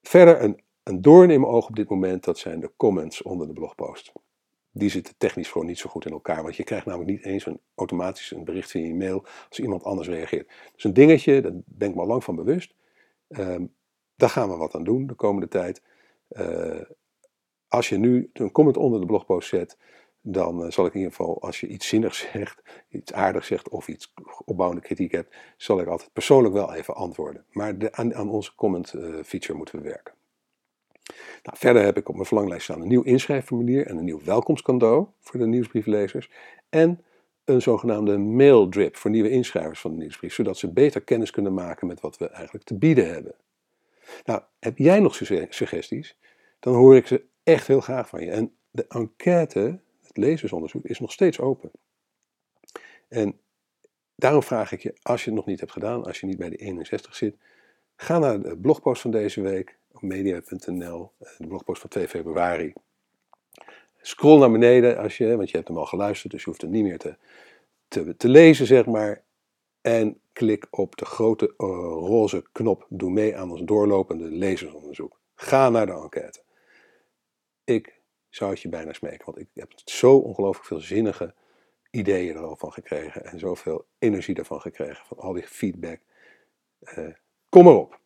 verder een, een doorn in mijn oog op dit moment, dat zijn de comments onder de blogpost die zitten technisch gewoon niet zo goed in elkaar. Want je krijgt namelijk niet eens een, automatisch een bericht in je mail als iemand anders reageert. Dus een dingetje, daar ben ik me al lang van bewust. Um, daar gaan we wat aan doen de komende tijd. Uh, als je nu een comment onder de blogpost zet, dan uh, zal ik in ieder geval, als je iets zinnigs *laughs* zegt, iets aardigs zegt of iets opbouwende kritiek hebt, zal ik altijd persoonlijk wel even antwoorden. Maar de, aan, aan, onze comment uh, feature moeten we werken. Nou, verder heb ik op mijn verlanglijst staan een nieuw inschrijfformulier en een nieuw welkomstcadeau voor de nieuwsbrieflezers. En een zogenaamde mail drip voor nieuwe inschrijvers van de nieuwsbrief, zodat ze beter kennis kunnen maken met wat we eigenlijk te bieden hebben. Nou, heb jij nog suggesties? Dan hoor ik ze echt heel graag van je. En de enquête, het lezersonderzoek, is nog steeds open. En daarom vraag ik je, als je het nog niet hebt gedaan, als je niet bij de 61 zit, Ga naar de blogpost van deze week media.nl, de blogpost van 2 februari. Scroll naar beneden als je, want je hebt hem al geluisterd, dus je hoeft het niet meer te, te, lezen, zeg maar. En klik op de grote uh, roze knop Doe mee aan ons doorlopende lezersonderzoek. Ga naar de enquête. Ik zou het je bijna smeken, want ik heb zo ongelooflijk veel zinnige ideeën erover gekregen en zoveel energie ervan gekregen, van al die feedback. Uh, kom erop.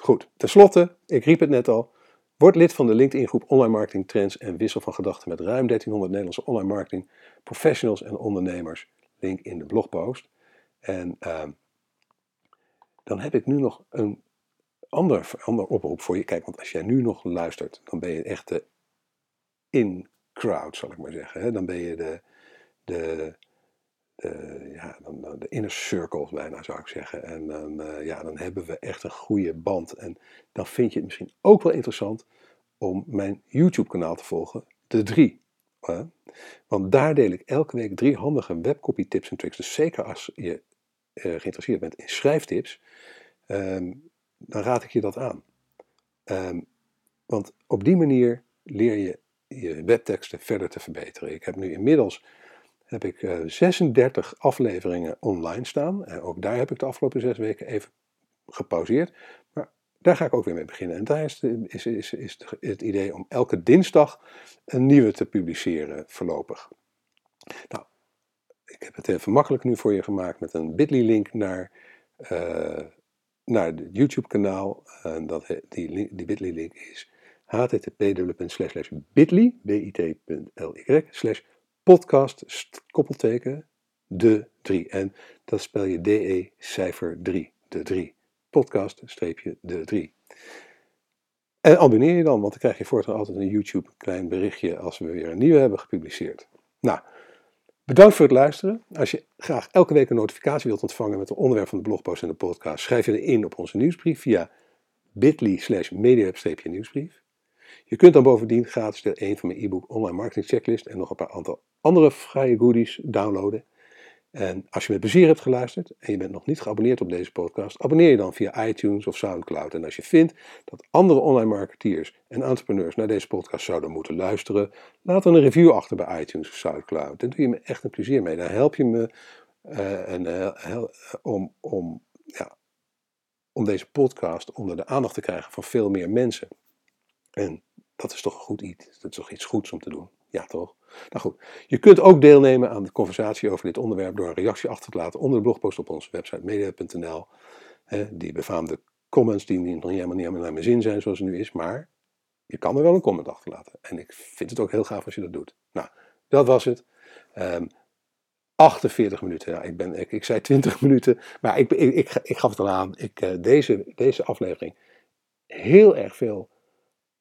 Goed, tenslotte, ik riep het net al, word lid van de LinkedIn-groep Online Marketing Trends en wissel van gedachten met ruim 1300 Nederlandse online marketing professionals en ondernemers. Link in de blogpost. En uh, dan heb ik nu nog een ander, ander oproep voor je. Kijk, want als jij nu nog luistert, dan ben je echt de in-crowd, zal ik maar zeggen. Dan ben je de, de, de, ja, dan, de inner circles bijna, zou ik zeggen. En dan, uh, ja, dan hebben we echt een goede band. En dan vind je het misschien ook wel interessant om mijn YouTube-kanaal te volgen, De Drie. Want daar deel ik elke week drie handige webcopy tips en tricks. Dus zeker als je uh, geïnteresseerd bent in schrijftips, um, dan raad ik je dat aan. Um, want op die manier leer je je webteksten verder te verbeteren. Ik heb nu inmiddels heb ik, uh, 36 afleveringen online staan. En ook daar heb ik de afgelopen zes weken even gepauzeerd. Maar daar ga ik ook weer mee beginnen. En daar is, is, is, het idee om elke dinsdag een nieuwe te publiceren voorlopig. Nou, ik heb het even makkelijk nu voor je gemaakt met een bit.ly link naar, uh, naar het YouTube kanaal. En dat, die, die bit.ly link is http://bit.ly bit.ly slash podcast koppelteken de 3. En dat spel je DE cijfer 3, de 3. Podcast streepje de 3. En abonneer je dan, want dan krijg je voortaan altijd een YouTube klein berichtje als we weer een nieuwe hebben gepubliceerd. Nou, bedankt voor het luisteren. Als je graag elke week een notificatie wilt ontvangen met het onderwerp van de blogpost en de podcast, schrijf je in op onze nieuwsbrief via bit.ly slash nieuwsbrief. Je kunt dan bovendien gratis deel 1 van mijn e-book Online Marketing Checklist en nog een paar aantal andere vrije goodies downloaden. En als je met plezier hebt geluisterd en je bent nog niet geabonneerd op deze podcast, abonneer je dan via iTunes of SoundCloud. En als je vindt dat andere online marketeers en entrepreneurs naar deze podcast zouden moeten luisteren, laat dan een review achter bij iTunes of SoundCloud. Dan doe je me echt een plezier mee. Dan help je me uh, en, uh, om, om, ja, om deze podcast onder de aandacht te krijgen van veel meer mensen. En dat is toch een goed iets. Dat is toch iets goeds om te doen. Ja, toch? Nou goed, je kunt ook deelnemen aan de conversatie over dit onderwerp door een reactie achter te laten onder de blogpost op onze website media.nl. Die befaamde comments die nog niet helemaal naar mijn zin zijn zoals het nu is, maar je kan er wel een comment achterlaten. En ik vind het ook heel gaaf als je dat doet. Nou, dat was het. Um, 48 minuten. Ja, ik, ben, ik, ik zei 20 *laughs* minuten, maar ik, ik, ik, gaf het al aan. Ik, uh, deze, deze aflevering heel erg veel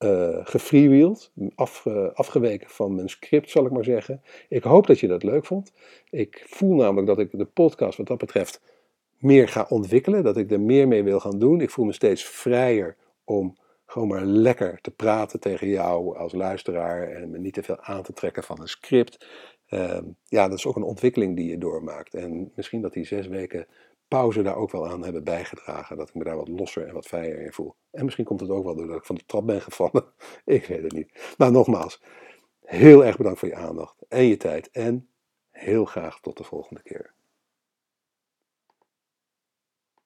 uh, gefreewheeld, afge, afgeweken van mijn script, zal ik maar zeggen. Ik hoop dat je dat leuk vond. Ik voel namelijk dat ik de podcast wat dat betreft meer ga ontwikkelen, dat ik er meer mee wil gaan doen. Ik voel me steeds vrijer om gewoon maar lekker te praten tegen jou als luisteraar en me niet te veel aan te trekken van een script. Uh, ja, dat is ook een ontwikkeling die je doormaakt. En misschien dat die zes weken pauze daar ook wel aan hebben bijgedragen. Dat ik me daar wat losser en wat vrijer in voel. En misschien komt het ook wel doordat ik van de trap ben gevallen. *laughs* ik weet het niet. Nou, nogmaals, heel erg bedankt voor je aandacht en je tijd. En heel graag tot de volgende keer.